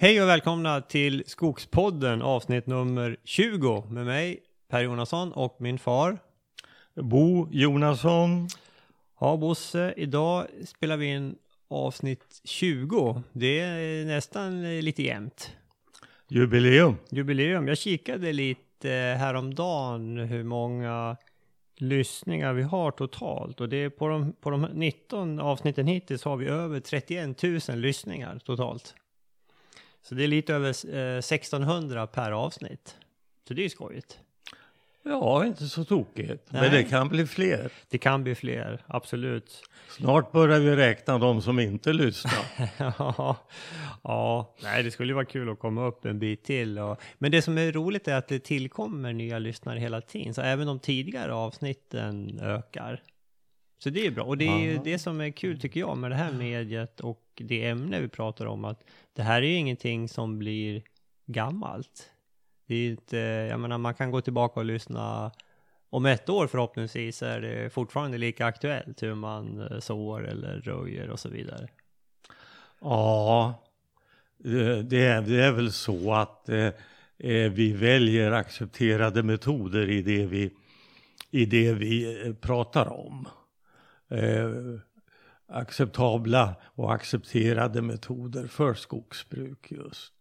Hej och välkomna till Skogspodden avsnitt nummer 20 med mig Per Jonasson och min far. Bo Jonasson. Ja Bosse, idag spelar vi in avsnitt 20. Det är nästan lite jämnt. Jubileum. Jubileum. Jag kikade lite häromdagen hur många lyssningar vi har totalt och det är på de, på de 19 avsnitten hittills har vi över 31 000 lyssningar totalt. Så det är lite över eh, 1600 per avsnitt. Så det är ju skojigt. Ja, inte så tokigt. Nej. Men det kan bli fler. Det kan bli fler, absolut. Snart börjar vi räkna de som inte lyssnar. ja, ja, nej det skulle ju vara kul att komma upp en bit till. Och, men det som är roligt är att det tillkommer nya lyssnare hela tiden. Så även de tidigare avsnitten ökar. Så det är bra. Och det är ju det som är kul tycker jag med det här mediet och det ämne vi pratar om. Att det här är ju ingenting som blir gammalt. Det är inte, jag menar man kan gå tillbaka och lyssna om ett år förhoppningsvis är det fortfarande lika aktuellt hur man eh, sår eller röjer och så vidare. Ja, det det är, det är väl så att eh, eh, vi väljer accepterade metoder i det vi, i det vi eh, pratar om. Eh, acceptabla och accepterade metoder för skogsbruk just.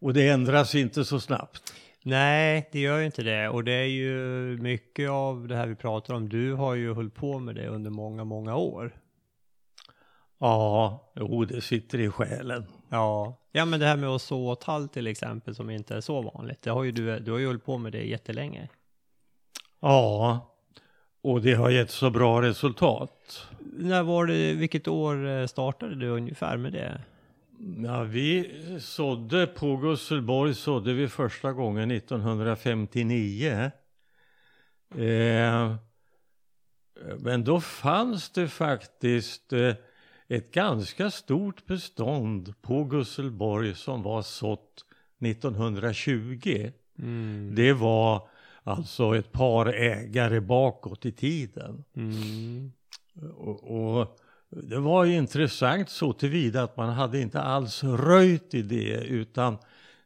Och det ändras inte så snabbt. Nej, det gör ju inte det. Och det är ju mycket av det här vi pratar om. Du har ju hållit på med det under många, många år. Ja, jo, det sitter i själen. Ja, ja men det här med att så tall till exempel som inte är så vanligt. Det har ju du, du har ju hållit på med det jättelänge. Ja, och det har gett så bra resultat. När var det, vilket år eh, startade du ungefär med det? Ja, vi sådde på Gusselborg sådde vi första gången 1959. Eh, men då fanns det faktiskt eh, ett ganska stort bestånd på Gusselborg som var sått 1920. Mm. Det var alltså ett par ägare bakåt i tiden. Mm. Och, och det var ju intressant så tillvida att man hade inte alls röjt i det utan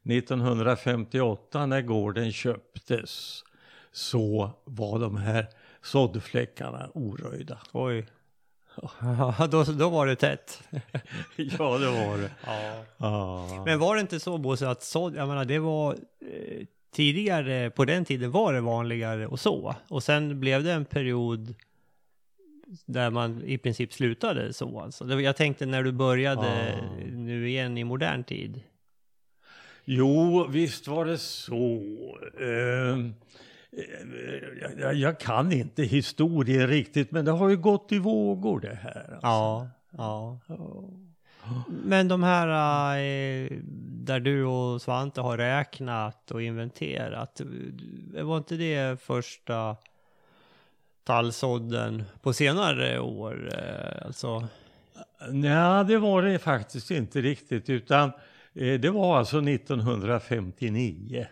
1958 när gården köptes så var de här såddfläckarna oröjda. Oj. Ja, då, då var det tätt. ja, det var det. Ja. Ja. Men var det inte så Bosse att sådd, jag menar det var eh, tidigare, på den tiden var det vanligare att så. Och sen blev det en period där man i princip slutade så alltså. Jag tänkte när du började Ah. nu igen i modern tid. Jo, visst var det så. Ehm, eh, jag, jag kan inte historien riktigt, men det har ju gått i vågor det här. Alltså. Ja, ja. Men de här eh, där du och Svante har räknat och inventerat, eh, var inte det första tallsådden på senare år? eh, Alltså, Nej, det var det faktiskt inte riktigt, utan eh, det var alltså 1959.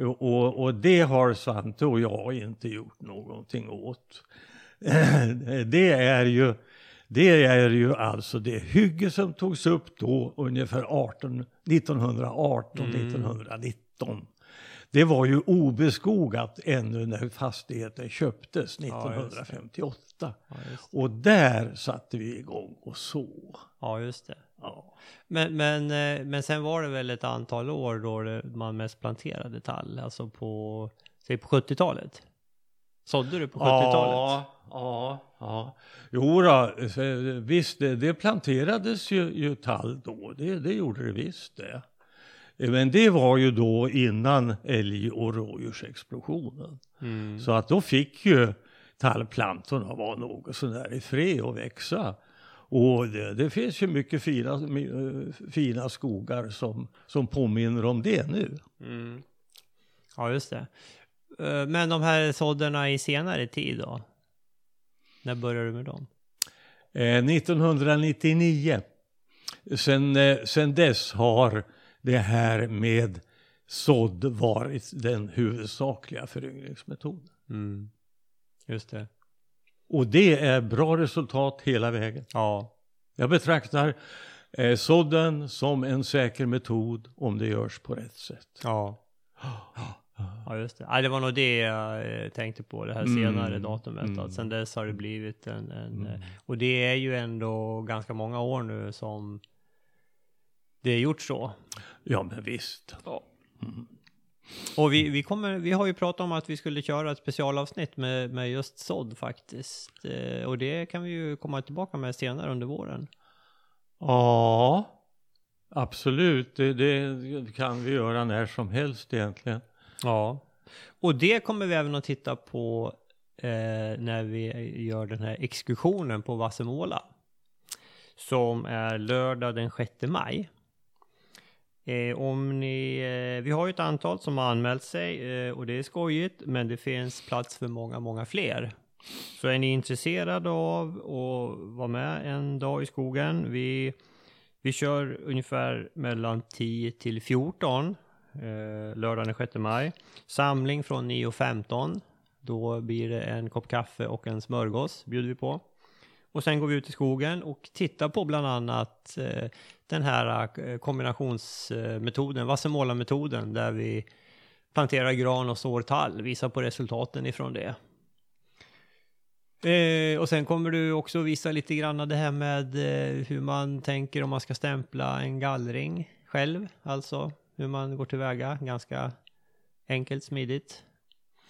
Och, och det har Svante och jag inte gjort någonting åt. Det är ju, det är ju alltså det hygge som togs upp då ungefär 18, 1918, Mm. 1919. Det var ju obeskogat ännu när fastigheten köptes det. 1958. ja, just, Och där satte vi igång och så. ja, just det. Ja. Men, men, eh, men sen var det väl ett antal år då man mest planterade tall, alltså på, säg på 70-talet? Sådde du på 70-talet? Ja, ja, ja. Jo då, visst det, det planterades ju, ju tall då, det, det gjorde det visst det. Men det var ju då innan älg och rådjursexplosionen. Mm. Så att då fick ju tallplantorna vara något sådär i fred och växa. Och det, det finns ju mycket fina, fina skogar som, som påminner om det nu. Mm. Ja, just det. Eh, Men de här sådderna i senare tid då? När började du med dem? Eh, 1999. Sen, eh, sen dess har det här med sådd varit den huvudsakliga föryngringsmetoden. Mm. Just det. Och det är bra resultat hela vägen. Ja. Jag betraktar eh, sådden som en säker metod om det görs på rätt sätt. Ja. Ja, just det. Ja, det var nog det jag eh, tänkte på, det här Mm. senare datumet. Mm. Att sen dess har det blivit en... en Mm. eh, Och det är ju ändå ganska många år nu som det är gjort så. Ja, men visst. Och vi, vi, kommer, vi har ju pratat om att vi skulle köra ett specialavsnitt med, med just sådd faktiskt. Eh, Och det kan vi ju komma tillbaka med senare under våren. Ja, absolut. Det, det kan vi göra när som helst egentligen. Ja. Och det kommer vi även att titta på eh, när vi gör den här exkursionen på Vassemåla. Som är lördag den 6 maj. Eh, om ni, eh, vi har ju ett antal som har anmält sig eh, och det är skojigt men det finns plats för många, många fler. Så är ni intresserade av att vara med en dag i skogen. Vi, vi kör ungefär mellan 10 till 14 eh, lördagen den 6 maj. Samling från 9.15. Då blir det en kopp kaffe och en smörgås bjuder vi på. Och sen går vi ut i skogen och tittar på bland annat eh, den här eh, kombinationsmetoden, Vassemåla-metoden, där vi planterar gran och sår tall, visar på resultaten ifrån det. Eh, och sen kommer du också visa lite grann det här med eh, hur man tänker om man ska stämpla en gallring själv, alltså hur man går tillväga, ganska enkelt, smidigt.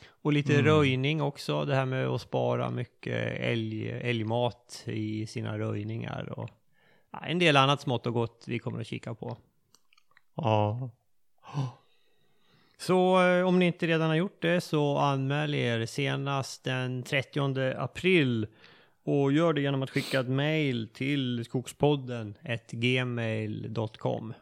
Och lite Mm. röjning också, det här med att spara mycket älg, älgmat i sina röjningar och ja, en del annat smått och gott vi kommer att kika på. Ja. Så eh, om ni inte redan har gjort det så anmäl er senast den 30 april och gör det genom att skicka ett mail till skogspodden gmail.com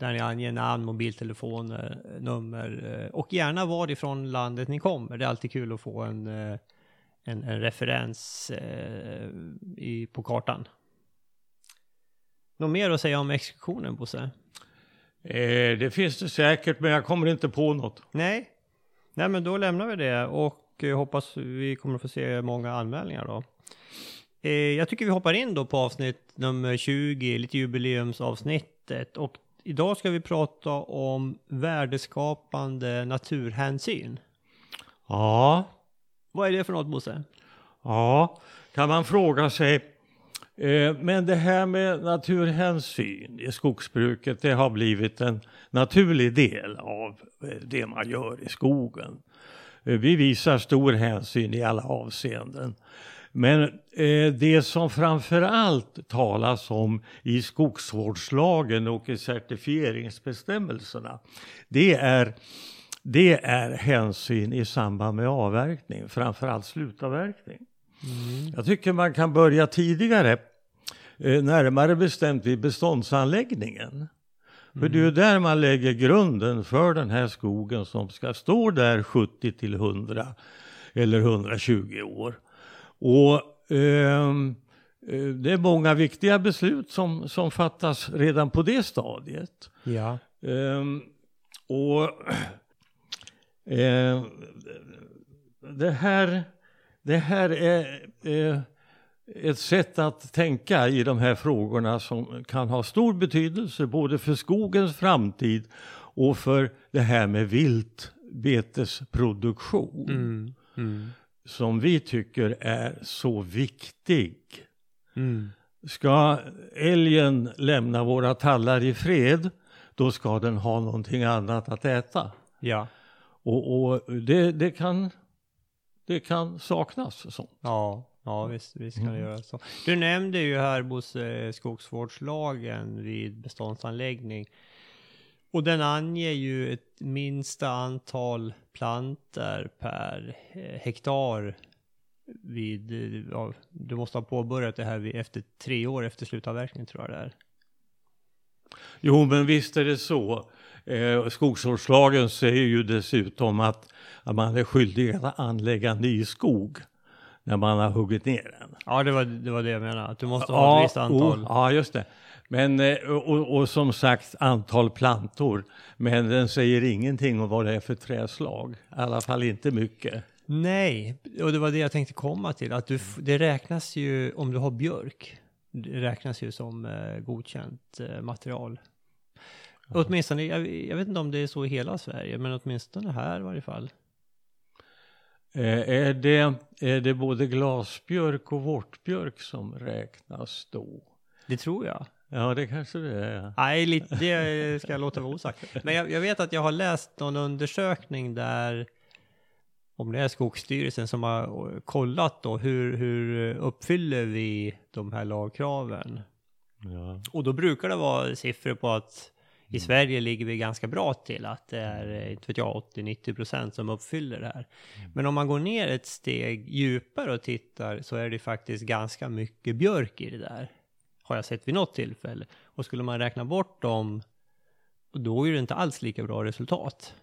där ni anger namn, mobiltelefon, eh, nummer eh, och gärna varifrån landet ni kommer. Det är alltid kul att få en, eh, en, en referens eh, i, på kartan. Något mer att säga om exkursionen, Bosse? Eh, det finns det säkert, men jag kommer inte på något. Nej. Nej, men då lämnar vi det och hoppas vi kommer att få se många anmälningar då. Eh, jag tycker vi hoppar in då på avsnitt nummer 20, lite jubileumsavsnittet. Och idag ska vi prata om värdeskapande naturhänsyn. Ja, Vad är det för något, Bosse? ja, kan man fråga sig. Eh, men det här med naturhänsyn i skogsbruket, det har blivit en naturlig del av eh, det man gör i skogen. Eh, vi visar stor hänsyn i alla avseenden. Men eh, det som framför allt talas om i skogsvårdslagen och i certifieringsbestämmelserna, det är, det är hänsyn i samband med avverkning, framför allt slutavverkning. Jag tycker man kan börja tidigare, eh, närmare bestämt vid beståndsanläggningen. För det är ju där man lägger grunden för den här skogen som ska stå där 70 till 100 eller 120 år. Och ehm, eh, det är många viktiga beslut som, som fattas redan på det stadiet. Ja. Ehm, och eh, det här, det här är eh, ett sätt att tänka i de här frågorna som kan ha stor betydelse både för skogens framtid och för det här med viltbetesproduktion Mm. Mm. Som vi tycker är så viktig. Mm. Ska älgen lämna våra tallar i fred, då ska den ha någonting annat att äta. Ja. Och, och det, det, kan, det kan saknas sånt. Ja, ja visst, visst kan det Mm. göra så. Du nämnde ju här Bosse skogsvårdslagen vid beståndsanläggning. Och den anger ju ett minsta antal planter per eh, hektar vid, eh, ja, du måste ha påbörjat det här vid, efter tre år efter slutavverkning tror jag det är. Jo, men visst är det så. Eh, skogsvårdslagen säger ju dessutom att, att man är skyldig att anlägga ny skog när man har huggit ner den. Ja, det var det, var det jag menade, att du måste ha ett visst antal. oh, ja, just det. Men, eh, och, och som sagt antal plantor. Men den säger ingenting om vad det är för träslag. I alla fall inte mycket. Nej, och det var det jag tänkte komma till. Att du, det räknas ju om du har björk. Det räknas ju som eh, godkänt eh, material. Åtminstone, jag, jag vet inte om det är så i hela Sverige, men åtminstone här i varje fall. Eh, är, det, är det både glasbjörk och vårtbjörk som räknas då? Det tror jag. Ja, det kanske det är. Nej, lite, det ska jag låta vara osagt. Men jag, jag vet att jag har läst någon undersökning där, om det är Skogsstyrelsen som har kollat då, hur, hur uppfyller vi de här lagkraven? Ja. Och då brukar det vara siffror på att i Sverige ligger vi ganska bra till, att det är, inte vet jag, 80-90 procent som uppfyller det här. Men om man går ner ett steg djupare och tittar så är det faktiskt ganska mycket björk i det där. Har jag sett vid något tillfälle. Och skulle man räkna bort dem, då är det inte alls lika bra resultat.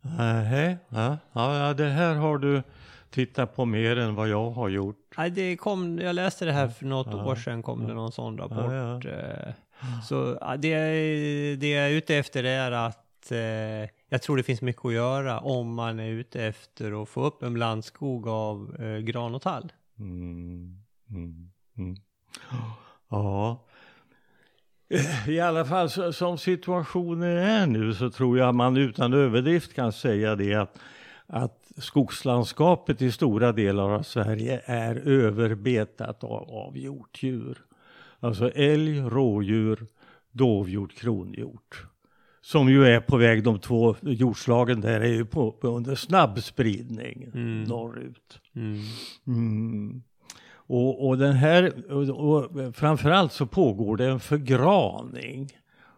Nej, ja, ja, ja, det här har du tittat på mer än vad jag har gjort. Nej, det kom, jag läste det här för något Ja. år sedan, kom det någon sån rapport. Eh, Så det, det jag är ute efter är att eh, jag tror det finns mycket att göra om man är ute efter att få upp en blandskog av eh, gran och tall. Mm, mm, mm. Ja. I alla fall så, som situationen är nu så tror jag man utan överdrift kan säga det att, att skogslandskapet i stora delar av Sverige är överbetat av, av hjortdjur. Alltså älg, rådjur, dovhjort, kronhjort. Som ju är på väg, de två hjortslagen där är ju på, på under snabb spridning Mm. norrut. Mm. Mm. Och, och den här, och, framförallt så pågår det en förgraning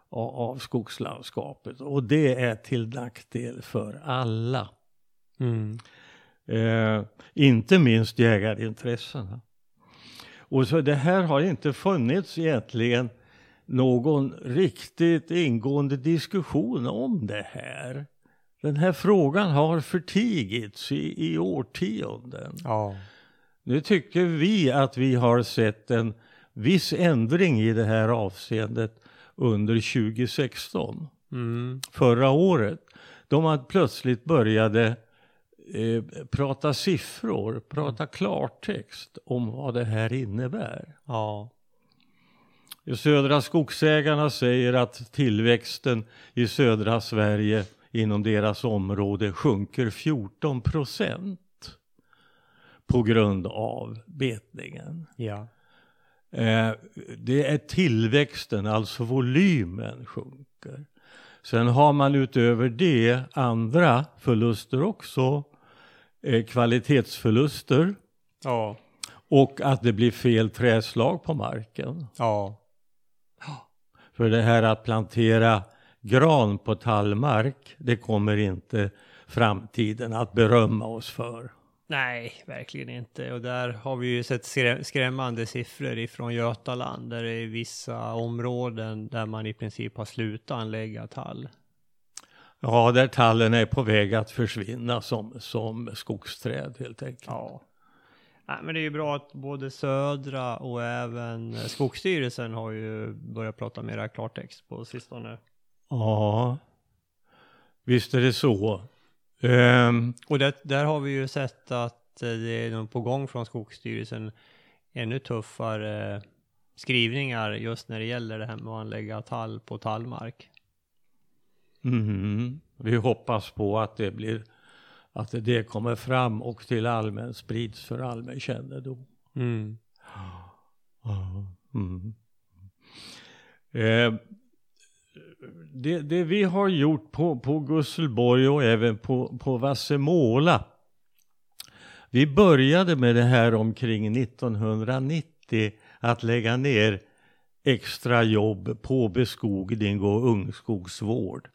av, av skogslandskapet och det är till nackdel för alla. Mm. Eh, inte minst jägarintressena. Och så det här har inte funnits egentligen någon riktigt ingående diskussion om det här. Den här frågan har förtigits i, i årtionden. Ja. Nu tycker vi att vi har sett en viss ändring i det här avseendet under 2016, Mm. förra året. Då man plötsligt började eh, prata siffror, prata klartext om vad det här innebär. Ja. Södra Skogsägarna säger att tillväxten i södra Sverige inom deras område sjunker 14 procent på grund av betningen. Ja. Eh, det är tillväxten, alltså volymen sjunker. Sen har man utöver det andra förluster också. Eh, kvalitetsförluster Ja. och att det blir fel träslag på marken. Ja. För det här att plantera gran på tallmark, det kommer inte framtiden att berömma oss för. Nej, verkligen inte. Och där har vi ju sett skrä- skrämmande siffror ifrån Götaland, där det är vissa områden där man i princip har slutat anlägga tall. Ja, där tallen är på väg att försvinna som, som skogsträd helt enkelt. Ja. Nej, men det är ju bra att både Södra och även Skogsstyrelsen har ju börjat prata mera klartext på sistone. Ja, visst är det så. Ehm, Och det, där har vi ju sett att eh, det är på gång från Skogsstyrelsen ännu tuffare skrivningar just när det gäller det här med att anlägga tall på tallmark. mhm. Vi hoppas på att det blir att det kommer fram och till allmän sprids för allmän kännedom. Mm. Mm. Eh, det, det vi har gjort på, på Gusselborg och även på, på Vassemåla. Vi började med det här omkring 1990 att lägga ner extra jobb på beskogning och ungskogsvård.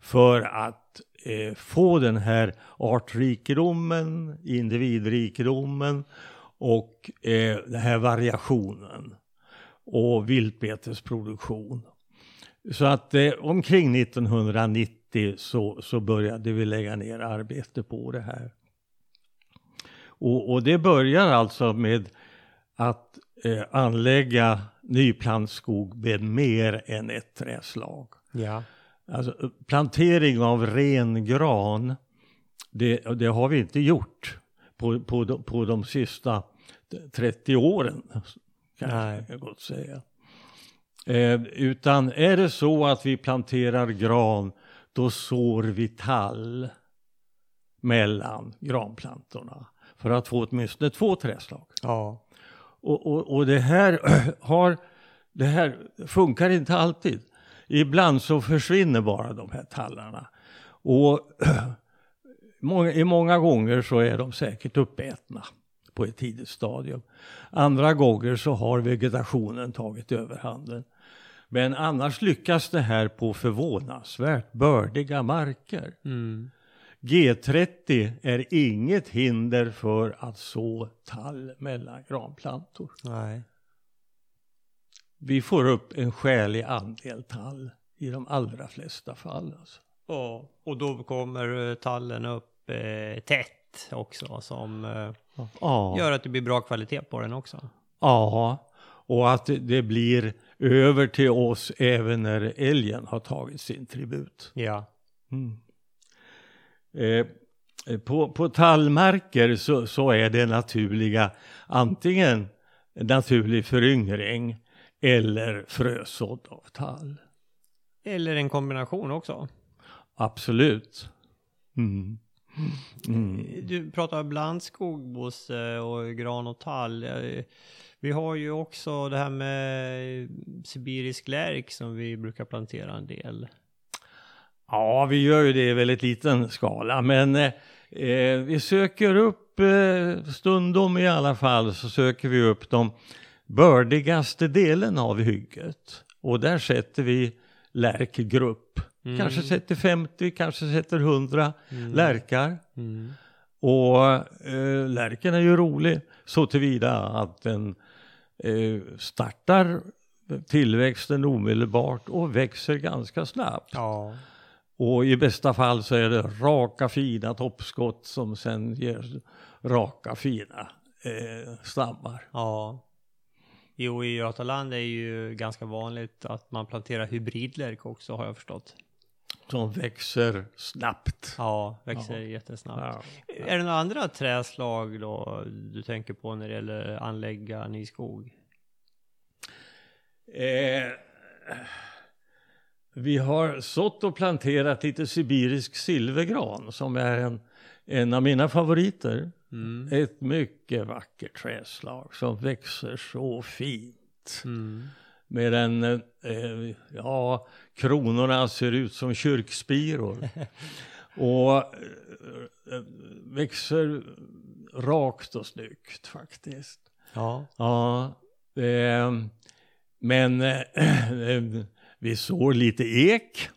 För att eh, få den här artrikedomen, individrikedomen och eh, den här variationen och viltbetesproduktion. Så att eh, omkring 1990 så, så började vi lägga ner arbete på det här. Och, och det börjar alltså med att eh, anlägga nyplantskog med mer än ett träslag. Ja. Alltså plantering av ren gran, det, det har vi inte gjort på, på, de, på de sista 30 åren kan Nej. jag gott säga. Eh, utan är det så att vi planterar gran, då sår vi tall mellan granplantorna för att få åtminstone två träslag. Ja. Och, och, och det, här har, det här funkar inte alltid. Ibland så försvinner bara de här tallarna. Och många, i många gånger så är de säkert uppätna på ett tidigt stadium. Andra gånger så har vegetationen tagit överhanden. Men annars lyckas det här på förvånansvärt bördiga marker. Mm. G30 är inget hinder för att så tall mellan granplantor. Nej. Vi får upp en skälig andel tall i de allra flesta fall. Alltså. Ja, och då kommer eh, tallen upp eh, tätt också som eh, Ja, gör att det blir bra kvalitet på den också. ja, och att det blir över till oss även när älgen har tagit sin tribut. Ja. Mm. Eh, på, på tallmarker så, så är det naturliga antingen naturlig föryngring eller frösådd av tall. Eller en kombination också. Absolut. Mm. Mm. Du pratar blandskog, Bosse, och gran och tall. Vi har ju också det här med sibirisk lärk som vi brukar plantera en del. Ja, vi gör ju det i väldigt liten skala, men eh, eh, vi söker upp, eh, stundom i alla fall, så söker vi upp de bördigaste delen av hygget. Och där sätter vi lärkgrupp. Mm. Kanske sätter 50, kanske sätter 100 lärkar. Mm. Och eh, lärken är ju rolig så tillvida att den startar tillväxten omedelbart och växer ganska snabbt. Ja. Och i bästa fall så är det raka fina toppskott som sen ger raka fina eh, stammar. Ja. Jo, i Götaland är ju ganska vanligt att man planterar hybridlärk också har jag förstått. Som växer snabbt. Ja, växer Ja. jättesnabbt. Ja. Är det några andra träslag då du tänker på när det gäller anlägga ny skog? Eh, vi har sått och planterat lite sibirisk silvergran som är en, en av mina favoriter. Mm. Ett mycket vackert träslag som växer så fint. Mm. Med en, eh, ja, kronorna ser ut som kyrkspiror. och eh, växer rakt och snyggt faktiskt. Ja. Ja, eh, men eh, vi sår lite ek.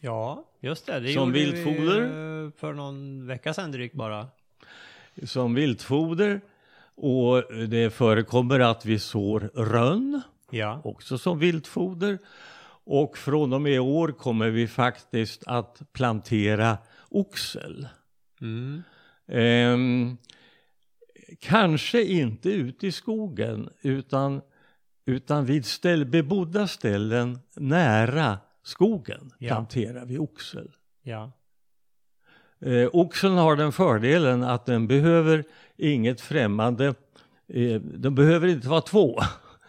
Ja, just det. Det Som viltfoder? vi eh, för någon vecka sedan drygt bara. som viltfoder. Och det förekommer att vi sår rönn, Ja. också som viltfoder. Och från och med i år kommer vi faktiskt att plantera oxel. Mm. Ehm, kanske inte ute i skogen utan, utan vid ställ, bebodda ställen nära skogen Ja. planterar vi oxel. Ja. Eh, oxeln har den fördelen att den behöver inget främmande, eh, den behöver inte vara två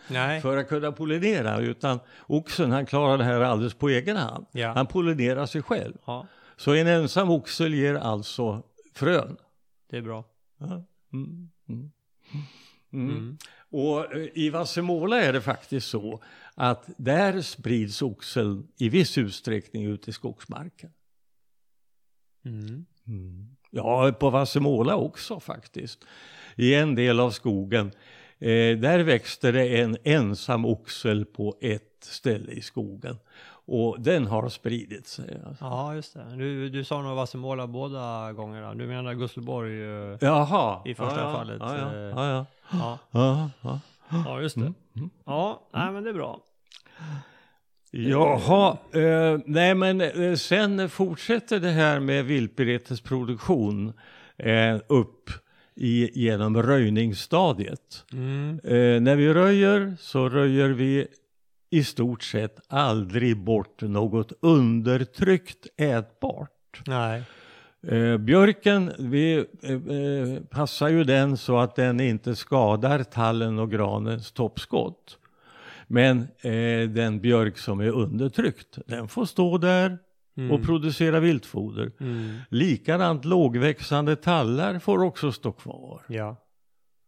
Nej. för att kunna pollinera utan oxeln han klarar det här alldeles på egen hand. Ja. Han pollinerar sig själv. Ja, Så en ensam oxel ger alltså frön. det är bra. Ja. Mm. Mm. Mm. Mm. Och eh, i Vassemåla är det faktiskt så att där sprids oxeln i viss utsträckning ut i skogsmarken. Mm. Ja, på Vassemåla också faktiskt. I en del av skogen. Eh, där växte det en ensam oxel på ett ställe i skogen. Och den har spridit sig. Alltså. Ja, just det. Du, du sa nog Vassemåla båda gångerna. Du menar Gustelborg? eh, Jaha. I första ja, fallet, Ja, ja, eh, ja. ja. Ja, ja, ja. ja just det. Ja, nej men det är bra. Jaha, eh, nej men eh, sen fortsätter det här med viltbetesproduktion eh, upp i, genom röjningsstadiet. Mm. Eh, när vi röjer så röjer vi i stort sett aldrig bort något undertryckt ätbart. Nej. Eh, björken, vi eh, eh, passar ju den så att den inte skadar tallen och granens toppskott. Men eh, den björk som är undertryckt, den får stå där Mm. och producera viltfoder. Mm. Likadant lågväxande tallar får också stå kvar. Ja,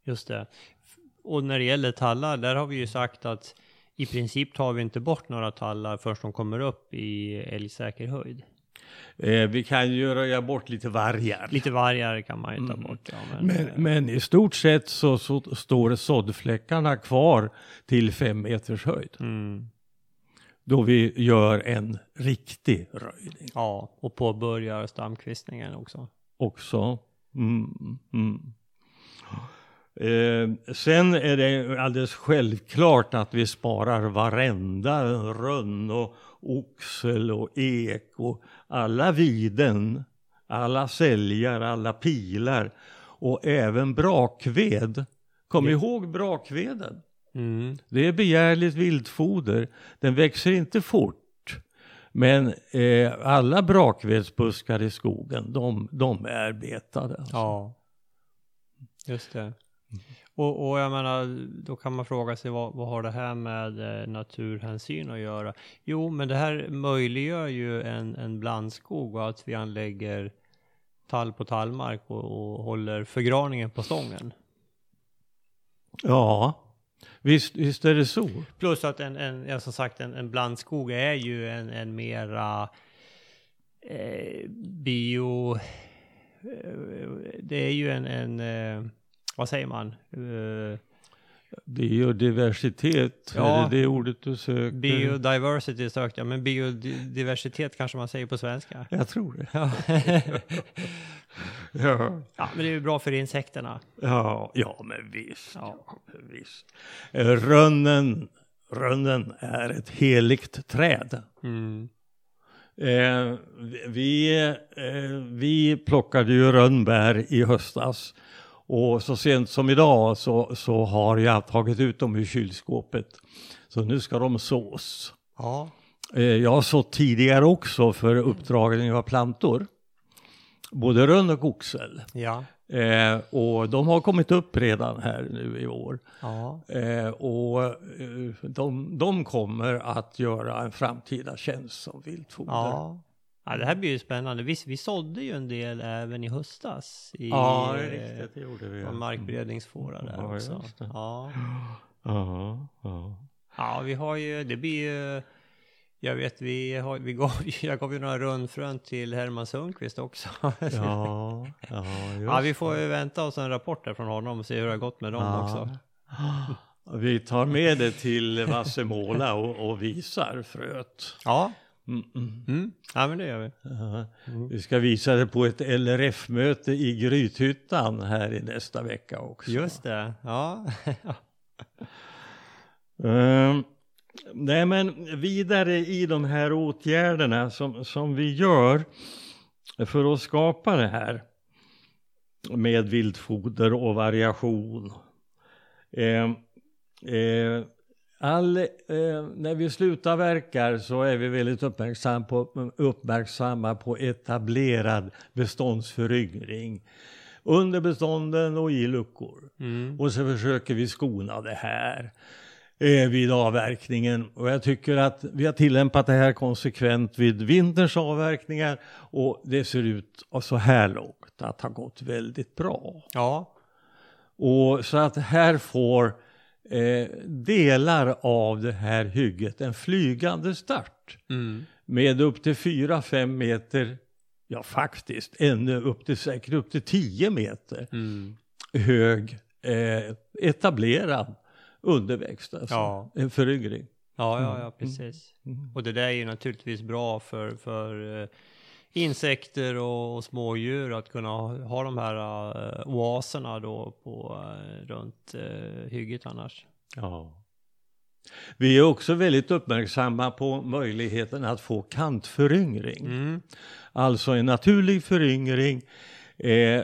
just det. Och när det gäller tallar, där har vi ju sagt att i princip tar vi inte bort några tallar förrän de kommer upp i älgsäker höjd. Eh, vi kan ju röja bort lite vargar. Lite vargar kan man ju ta Mm. bort. Ja, men, Men, eh, men i stort sett så, så står såddfläckarna kvar till fem meters höjd. mm, Då vi gör en riktig röjning ja, och påbörjar stamkvistningen också. också. Mm, mm. Eh, sen är det alldeles självklart att vi sparar varenda rönn och oxel och ek och alla viden, alla säljar, alla pilar och även brakved. Kom Ja. ihåg brakveden. Mm, Det är begärligt viltfoder. Den växer inte fort. Men eh, alla brakvedsbuskar i skogen, de, de är betade. alltså. ja, just det. Och, och jag menar, då kan man fråga sig vad, vad har det här med eh, naturhänsyn att göra? Jo, men det här möjliggör ju en, en blandskog och att vi anlägger tall på tallmark och, och håller förgraningen på stången. Ja, visst, visst är det så. Plus att en, en ja, som sagt, en, en blandskog är ju en, en mera eh, bio... Eh, det är ju en, en eh, vad säger man? Eh, Biodiversitet, Ja. är det det ordet du söker? biodiversity sökte jag, men biodiversitet kanske man säger på svenska. Jag tror det. Ja. Ja, ja, men det är ju bra för insekterna. ja, ja men visst. Ja. Ja. men visst. Eh, Rönnen, rönnen är ett heligt träd. Mm. Eh, vi, eh, vi plockade ju rönnbär i höstas. Och så sent som idag så, så har jag tagit ut dem ur kylskåpet. Så nu ska de sås. Ja. Eh, jag har sått tidigare också för uppdragning av plantor. Både rönn och oxel. Ja. Eh, och de har kommit upp redan här nu i år. Ja. Eh, och eh, de, de kommer att göra en framtida tjänst som viltfoder. Ja. Ja, det här blir ju spännande. Vi, vi sådde ju en del även i höstas. I, Ja, riktigt, det gjorde vi. Och markberedningsfåra där Ja, också. Ja. Ja, ja. ja, vi har ju, det blir ju, jag vet vi har, vi gav, jag gav ju några rundfrön till Herman Sundqvist också. Ja, ja, ja, vi får ju vänta oss en rapport där från honom och se hur det har gått med dem Ja. också. Vi tar med det till Vassemåla och, och visar fröet. Ja, Mm, mm. mm. ja men det gör vi. Mm. Vi ska visa det på ett LRF-möte i Grythyttan här i nästa vecka också. Just det, ja. Ehm, nej men vidare i de här åtgärderna som, som vi gör för att skapa det här med viltfoder och variation. Ehm, eh, all, eh, när vi slutar verkar så är vi väldigt uppmärksamma på, uppmärksamma på etablerad beståndsföryngring under bestånden och i luckor. Mm. Och så försöker vi skona det här eh, vid avverkningen. Och jag tycker att vi har tillämpat det här konsekvent vid vinterns avverkningar. Och det ser ut så här långt att ha gått väldigt bra. Ja, Och så att här får eh, delar av det här hygget en flygande start. mm. Med upp till 4-5 meter, ja faktiskt ännu upp till säkert upp till 10 meter Mm. hög eh, etablerad underväxt, alltså Ja. en föryngring. ja, ja, ja, precis. Mm. Och det där är ju naturligtvis bra för, för eh, insekter och, och smådjur att kunna ha, ha de här eh, oaserna då på, eh, runt uh, hygget annars. Ja. Vi är också väldigt uppmärksamma på möjligheten att få kantföryngring. Mm. Alltså en naturlig föryngring eh, eh,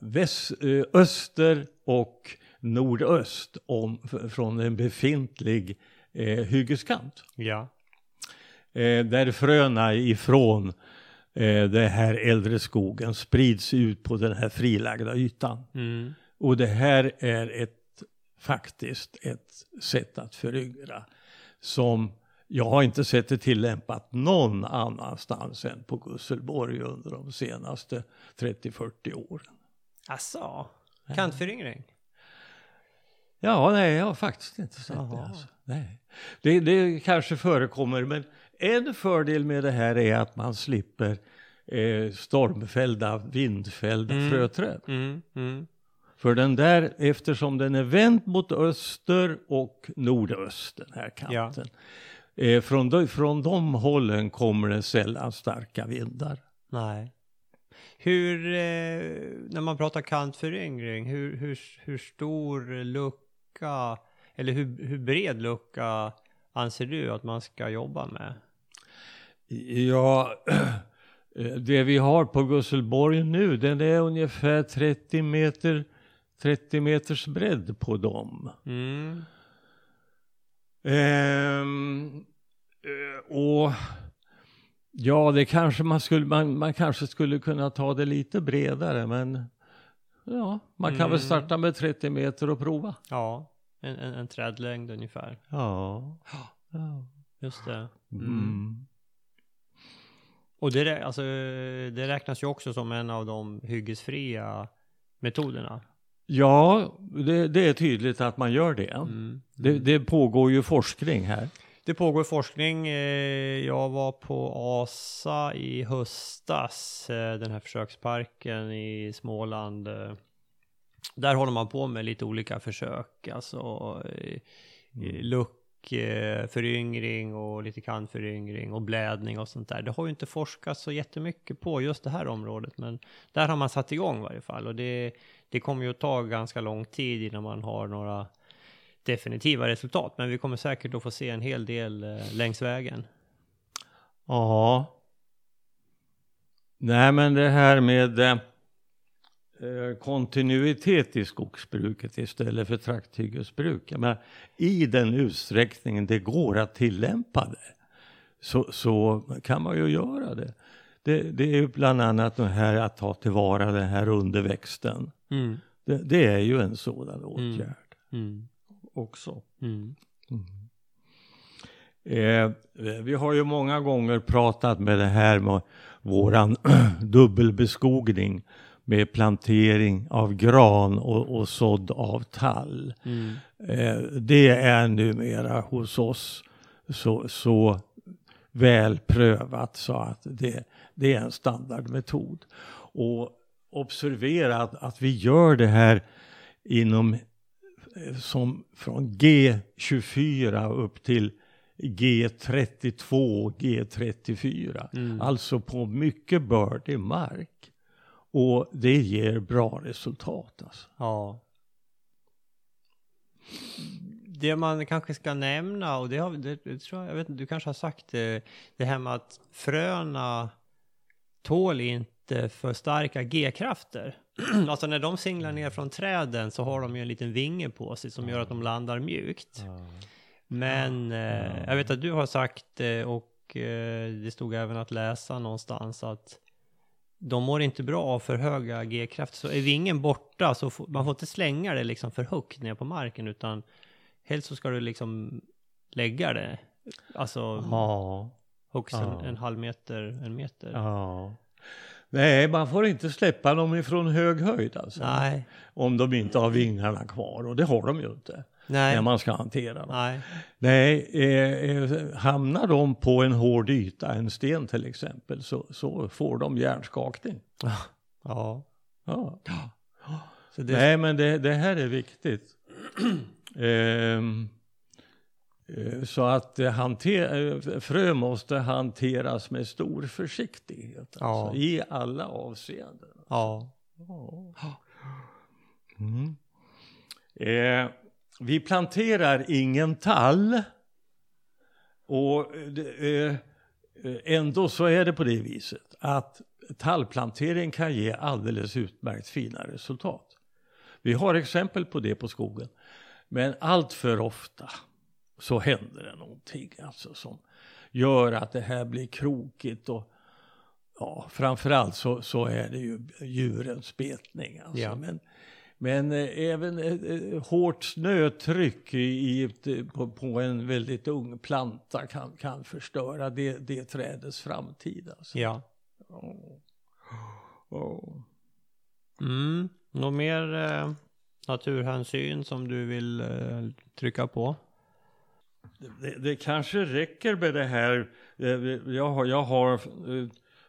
väst, eh, öster och nordöst om, från en befintlig eh, hyggeskant. Ja. Eh, där fröna ifrån eh, den här äldre skogen sprids ut på den här frilagda ytan. Mm. Och det här är ett, faktiskt ett sätt att föryngra som jag har inte sett det tillämpat någon annanstans än på Gusselborg under de senaste 30-40 åren. Asså, kantföryngring? Ja, nej, jag har faktiskt inte sett Jaha. det. Alltså. Nej. Det, det kanske förekommer, men en fördel med det här är att man slipper eh, stormfällda, vindfällda Mm. fröträd. Mm. Mm. För den där, eftersom den är vänd mot öster och nordöst, den här kanten. Eh, från, de, från de hållen kommer det sällan starka vindar. Nej. Hur, eh, när man pratar kantföryngring, hur, hur, hur stor lucka, eller hur, hur bred lucka anser du att man ska jobba med? Ja, eh, det vi har på Gusselborg nu, den är ungefär 30 meter, 30 meters bredd på dem. Mm. Ehm, eh, och ja, det kanske man skulle, man, man kanske skulle kunna ta det lite bredare, men ja, man kan väl Mm. starta med 30 meter och prova. Ja, en, en, en trädlängd ungefär. Ja. ja. Just det. Mm. Och det, alltså, det räknas ju också som en av de hyggesfria metoderna. Ja, det, det är tydligt att man gör det. Mm. Det, det pågår ju forskning här. Det pågår forskning. eh, Jag var på ASA i höstas, eh, den här försöksparken i Småland. eh. Där håller man på med lite olika försök, alltså Mm. luck, Eh, föryngring och lite kantföryngring och blädning och sånt där. Det har ju inte forskats så jättemycket på just det här området, men där har man satt igång i varje fall. Och det, det kommer ju att ta ganska lång tid innan man har några definitiva resultat, men vi kommer säkert att få se en hel del eh, längs vägen. Ja. Nej, men det här med eh, kontinuitet i skogsbruket istället för trakthyggesbruk. Menar, I den utsträckningen det går att tillämpa det så, så kan man ju göra det. Det, det är ju bland annat det här att ta tillvara den här underväxten. Mm. Det, det är ju en sådan åtgärd Mm. också. Mm. Eh, vi har ju många gånger pratat med det här med våran dubbelbeskogning med plantering av gran och, och sådd av tall. Mm. Eh, det är numera hos oss så, så väl prövat så att det, det är en standardmetod. Och observera att, att vi gör det här inom eh, som från G24 upp till G32 G34. Mm. Alltså på mycket bördig mark. Och det ger bra resultat. Alltså. Ja. Det man kanske ska nämna, och det, har, det, det tror jag, jag vet inte, du kanske har sagt det, det här med att fröna tål inte för starka G-krafter. alltså när de singlar ner från träden så har de ju en liten vinge på sig som gör att de landar mjukt. Men eh, jag vet att du har sagt eh, och eh, det stod även att läsa någonstans att de mår inte bra av för höga G-krafter. Så är vingen borta så får, man får inte slänga det liksom för högt ner på marken utan helst så ska du liksom lägga det. Alltså Ja. högst en, Ja. en halv meter, en meter. ja. Nej, man får inte släppa dem ifrån hög höjd alltså. Nej, Om de inte har vingarna kvar och det har de ju inte. Nej, När man ska hantera dem. nej. Nej, eh, eh, hamnar de på en hård yta, en sten till exempel, så, så får de hjärnskakning. Ja. Ja. Det, Nej, men det, det här är viktigt. Ehm, eh, så att hanter, eh, frö måste hanteras med stor försiktighet. Ja. Alltså, I alla avseenden. ja. Mm. Eh, vi planterar ingen tall. Och eh, ändå så är det på det viset att tallplantering kan ge alldeles utmärkt fina resultat. Vi har exempel på det på skogen. Men allt för ofta så händer det någonting alltså som gör att det här blir krokigt och ja, framförallt så, så är det ju djurens betning. Alltså. Ja. Men, men eh, även eh, eh, hårt snötryck i, på, på en väldigt ung planta kan, kan förstöra det, det trädets framtid. Alltså. Ja. Åh. Åh. Mm. Något mer eh, naturhänsyn som du vill eh, trycka på? Det, det kanske räcker med det här. Jag har, jag har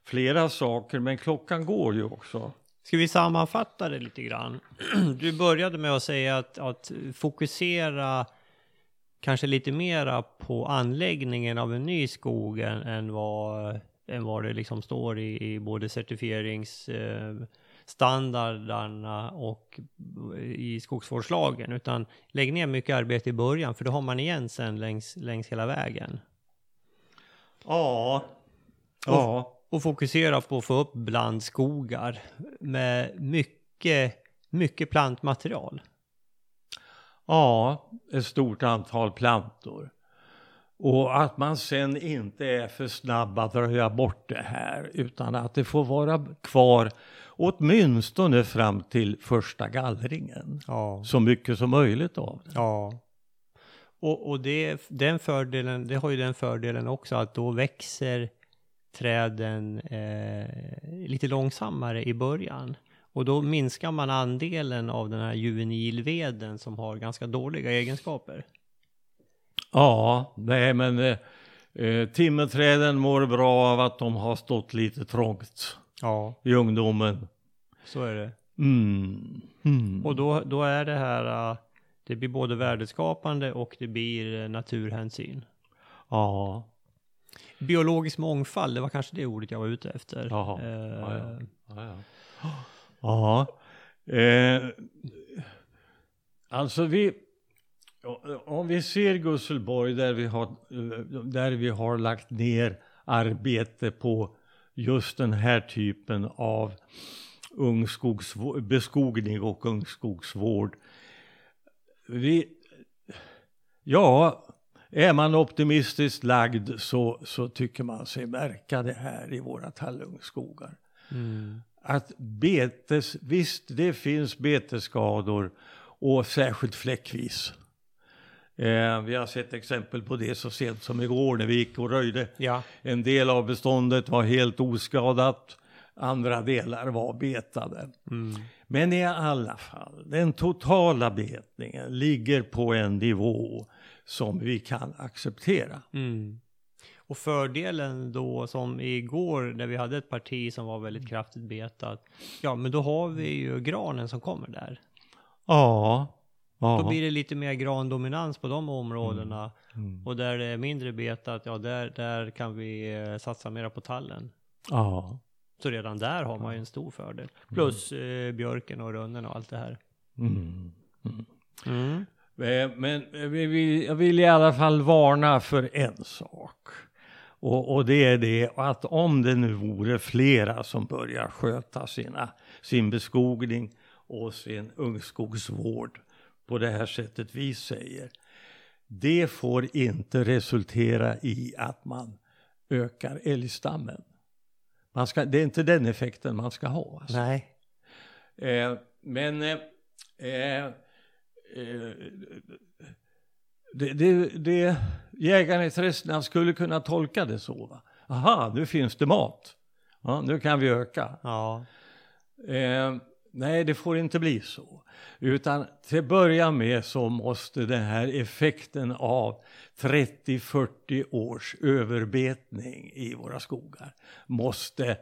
flera saker, men klockan går ju också. Ska vi sammanfatta det lite grann? Du började med att säga att, att fokusera kanske lite mera på anläggningen av en ny skog än, än, vad, än vad det liksom står i, i både certifieringsstandardarna och i skogsvårdslagen. Utan lägg ner mycket arbete i början, för då har man igen sen längs, längs hela vägen. Ja. Ja. Och fokusera på att få upp blandskogar med mycket, mycket plantmaterial. Ja, ett stort antal plantor. Och att man sen inte är för snabb att röja bort det här utan att det får vara kvar åtminstone fram till första gallringen. Ja. Så mycket som möjligt av det. Ja. Och, och det, den fördelen, det har ju den fördelen också att då växer träden eh, lite långsammare i början. Och då minskar man andelen av den här juvenilveden som har ganska dåliga egenskaper. Ja, nej men eh, eh, timmerträden mår bra av att de har stått lite trångt Ja, i ungdomen. så är det. Mm. Mm. Och då, då är det här, eh, det blir både värdeskapande och det blir eh, naturhänsyn. Ja, Biologisk mångfald, det var kanske det ordet jag var ute efter. Jaha. Eh, Ja, ja. Ja, ja. Eh, alltså vi, om vi ser Gusselborg där vi, har, där vi har lagt ner arbete på just den här typen av beskogning och ungskogsvård. Vi, ja, är man optimistiskt lagd så, så tycker man sig märka det här i våra tallungskogar mm. att betes, visst det finns betesskador och särskilt fläckvis. Eh, vi har sett exempel på det så sent som igår när vi gick och röjde. Ja, En del av beståndet var helt oskadat, andra delar var betade. mm. Men i alla fall, den totala betningen ligger på en nivå som vi kan acceptera. Mm. Och fördelen då som igår när vi hade ett parti som var väldigt kraftigt betat. Ja, men då har vi ju granen som kommer där. Ja, ja. Då blir det lite mer grandominans på de områdena. Mm. Och där det är mindre betat, ja där, där kan vi eh, satsa mera på tallen. ja. Så redan där har man ju en stor fördel. Plus eh, björken och rönnen och allt det här. Mm. Eh, Men jag vill i alla fall varna för en sak. Och, och det är det att om det nu vore flera som börjar sköta sina, sin beskogning och sin ungskogsvård på det här sättet vi säger. Det får inte resultera i att man ökar älgstammen. Man ska, det är inte den effekten man ska ha. Alltså. Nej. Eh, men eh, eh, det, det, det, jägarna i Trästland skulle kunna tolka det så. Va? Aha, nu finns det mat. Ja, nu kan vi öka. Ja. Eh, nej, det får inte bli så. Utan till att börja med så måste den här effekten av 30-40 års överbetning i våra skogar måste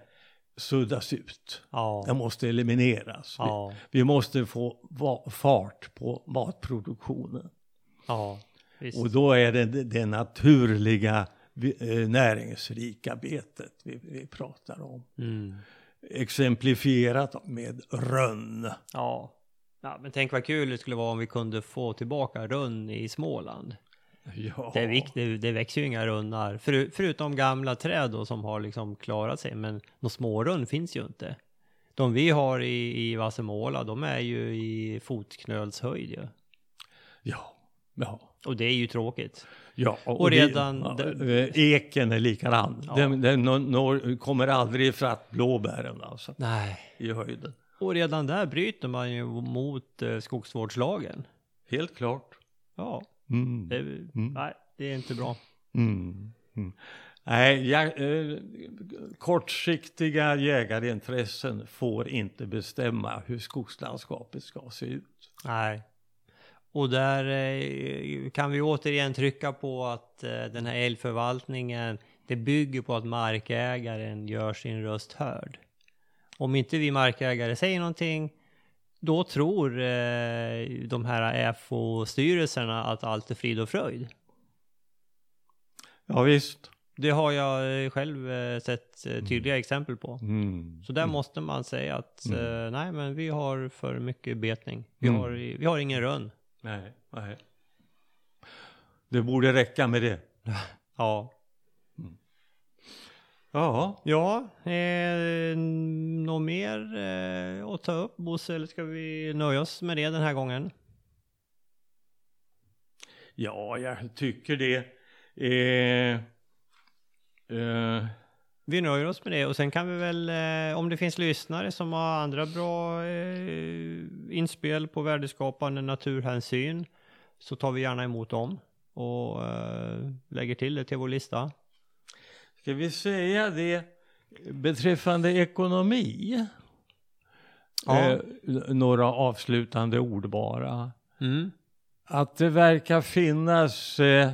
suddas ut. Ja. Den måste elimineras. Ja. Vi, vi måste få fart på matproduktionen. Ja. Och då är det det, naturliga eh, näringsrika betet vi, vi pratar om. Mm. Exemplifierat med rönn. Ja. ja. Men tänk vad kul det skulle vara om vi kunde få tillbaka rönn i Småland. Ja. Det, är vikt, det, det växer ju inga rönnar, Föru, förutom gamla träd då som har liksom klarat sig. Men några smårönn finns ju inte. De vi har i, i Vassemåla, de är ju i fotknölshöjd ju. Ja. ja. Och det är ju tråkigt. Ja, Och redan- det, eh, eken är likadan. Ja. Den, den når, kommer aldrig ifatt blåbären alltså, Nej. i höjden. Och redan där bryter man ju mot eh, skogsvårdslagen. Helt klart. Ja, Mm. det, nej, det är inte bra. Mm. Mm. Nej, jag, eh, kortsiktiga jägarintressen får inte bestämma hur skogslandskapet ska se ut. Nej. Och där eh, kan vi återigen trycka på att eh, den här älgförvaltningen, det bygger på att markägaren gör sin röst hörd. Om inte vi markägare säger någonting, då tror eh, de här FO-styrelserna att allt är frid och fröjd. Ja, visst. Det har jag eh, själv eh, sett eh, tydliga exempel på. Mm. Så där måste man säga att Mm. eh, nej men vi har för mycket betning. Vi, Mm. har, vi har ingen rönn. Nej, nej. Det borde räcka med det. Ja. Ja, Ja, eh, något mer eh, att ta upp Bosse eller ska vi nöja oss med det den här gången? ja jag tycker det. Eh, eh, Vi nöjer oss med det och sen kan vi väl, eh, om det finns lyssnare som har andra bra eh, inspel på värdeskapande naturhänsyn så tar vi gärna emot dem och eh, lägger till det till vår lista. Ska vi säga det beträffande ekonomi? Ja. Eh, några avslutande ord bara. Mm. Att det verkar finnas eh,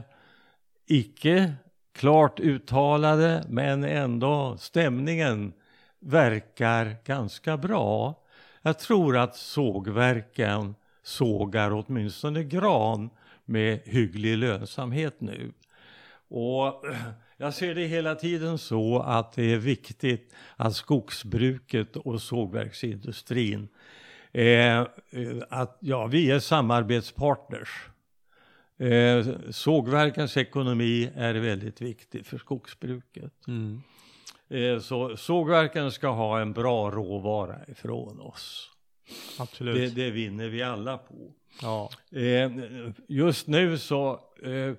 icke klart uttalade men ändå stämningen verkar ganska bra. Jag tror att sågverken sågar åtminstone gran med hygglig lönsamhet nu. Och jag ser det hela tiden så att det är viktigt att skogsbruket och sågverksindustrin eh, att ja, vi är samarbetspartners. Eh, sågverkens ekonomi är väldigt viktig för skogsbruket. Mm. Eh, så sågverken ska ha en bra råvara ifrån oss. Absolut. Det, det vinner vi alla på. Ja. Eh, just nu så eh,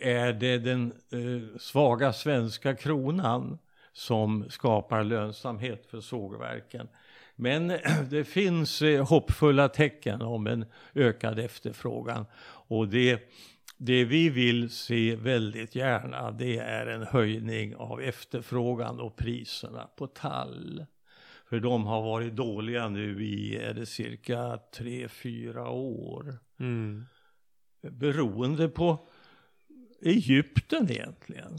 är det den eh, svaga svenska kronan som skapar lönsamhet för sågverken. Men det finns eh, hoppfulla tecken om en ökad efterfrågan och det, det vi vill se väldigt gärna det är en höjning av efterfrågan och priserna på tall. För de har varit dåliga nu i är det cirka tre fyra år. Mm. Beroende på Egypten egentligen.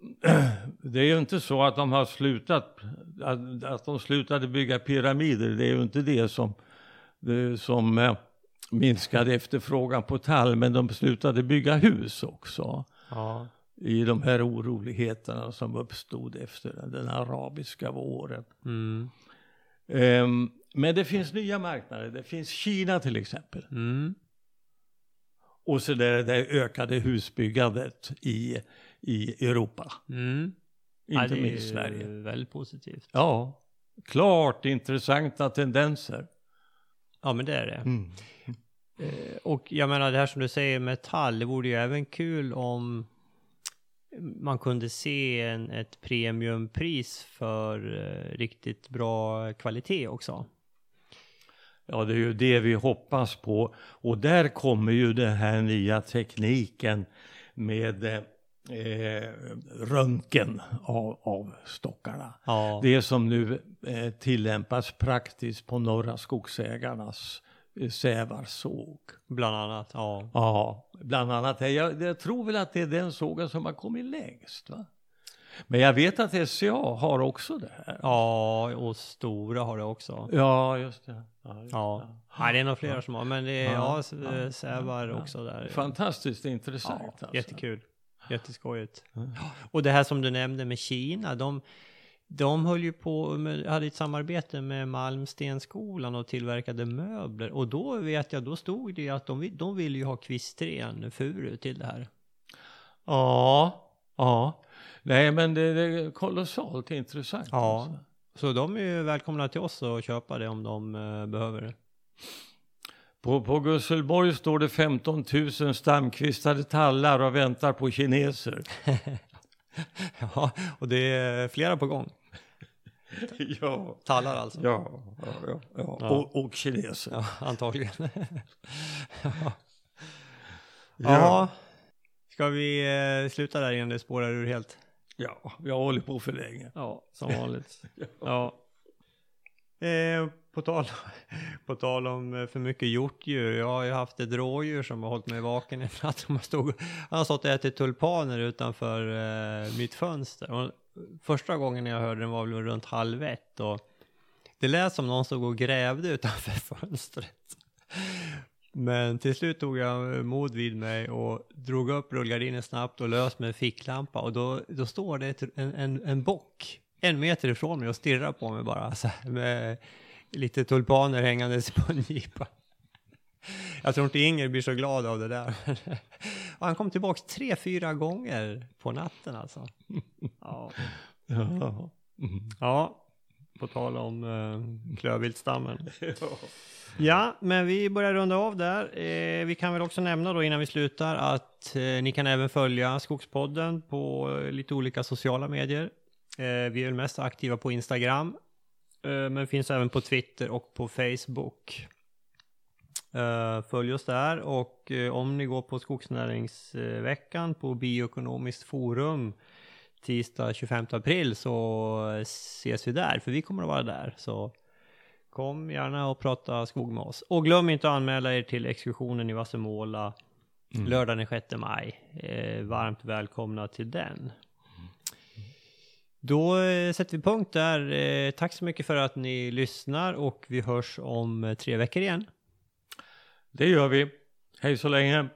Det är ju inte så att de har slutat, att, att de slutade bygga pyramider. Det är ju inte det som, det som eh, minskade efterfrågan på tall. Men de slutade bygga hus också. Ja. I de här oroligheterna som uppstod efter den, arabiska våren. Mm. Ehm, men det finns nya marknader. Det finns Kina till exempel. Mm. Och så det, det ökade husbyggandet i, i Europa. Mm. Inte ja, det är minst Sverige. Väldigt positivt. Ja, klart intressanta tendenser. Ja, men det är det. Mm. Eh, Och jag menar det här som du säger metall, det vore ju även kul om man kunde se en, ett premiumpris för eh, riktigt bra kvalitet också. Ja, det är ju det vi hoppas på. Och där kommer ju den här nya tekniken med eh, röntgen av, av stockarna. Ja, Det som nu eh, tillämpas praktiskt på Norra Skogsägarnas eh, sävarsåg. bland annat. Ja. Ja, bland annat. Jag, jag tror väl att det är den sågen som har kommit längst. Va? Men jag vet att SCA har också det här. ja, och stora har det också. Ja, just det. Ja, just Ja, det. Nej, det är nog flera som har, men det är, ja, Ja, ja, sävar ja. också där. Fantastiskt intressant. Ja, alltså. jättekul. Jätteskojigt. Och det här som du nämnde med Kina, de, de höll ju på, med, hade ett samarbete med Malmstenskolan och tillverkade möbler. Och då vet jag, då stod det ju att de, de ville ju ha kvistren furu till det här. Ja, ja. Nej, men det, det är kolossalt intressant. Ja. Alltså. Så de är ju välkomna till oss och köpa det om de eh, behöver det. På, på Gusselborg står det 15 000 stamkvistade tallar och väntar på kineser. ja, och det är flera på gång. ja, Tallar alltså. ja, ja, ja, ja. Och, och kineser. Ja, antagligen. ja. Ja. ja. Ska vi eh, sluta där innan det spårar ur helt? Ja, vi har hållit på för länge. Ja, som vanligt. ja. Eh, på, tal, på tal om eh, för mycket hjortdjur. Jag har ju haft ett rådjur som har hållit mig vaken en natt. Han, stod, han har stått och ätit tulpaner utanför eh, mitt fönster. Och första gången jag hörde den var väl runt halv ett. Och det lät som någon stod och grävde utanför fönstret. Men till slut tog jag mod vid mig och drog upp rullgardinen snabbt och lös med en ficklampa. Och då, då står det ett, en, en, en bock en meter ifrån mig och stirrar på mig bara så här, med lite tulpaner hängandes på en jipa. Jag tror inte Inger blir så glad av det där. Och han kom tillbaks tre, fyra gånger på natten alltså. Ja, Ja. Ja på tal om eh, klövviltstammen. Ja, men vi börjar runda av där. Eh, vi kan väl också nämna då innan vi slutar att eh, ni kan även följa Skogspodden på eh, lite olika sociala medier. Eh, vi är väl mest aktiva på Instagram, eh, men finns även på Twitter och på Facebook. Följ oss där och om ni går på Skogsnäringsveckan på Bioekonomiskt forum tisdag 25 april så ses vi där, för vi kommer att vara där. Så kom gärna och prata skog med oss. Och glöm inte att anmäla er till exkursionen i Vassemåla lördagen den 6 maj. Eh, varmt välkomna till den. Då eh, sätter vi punkt där. Eh, tack så mycket för att ni lyssnar och vi hörs om tre veckor igen. Det gör vi. Hej så länge.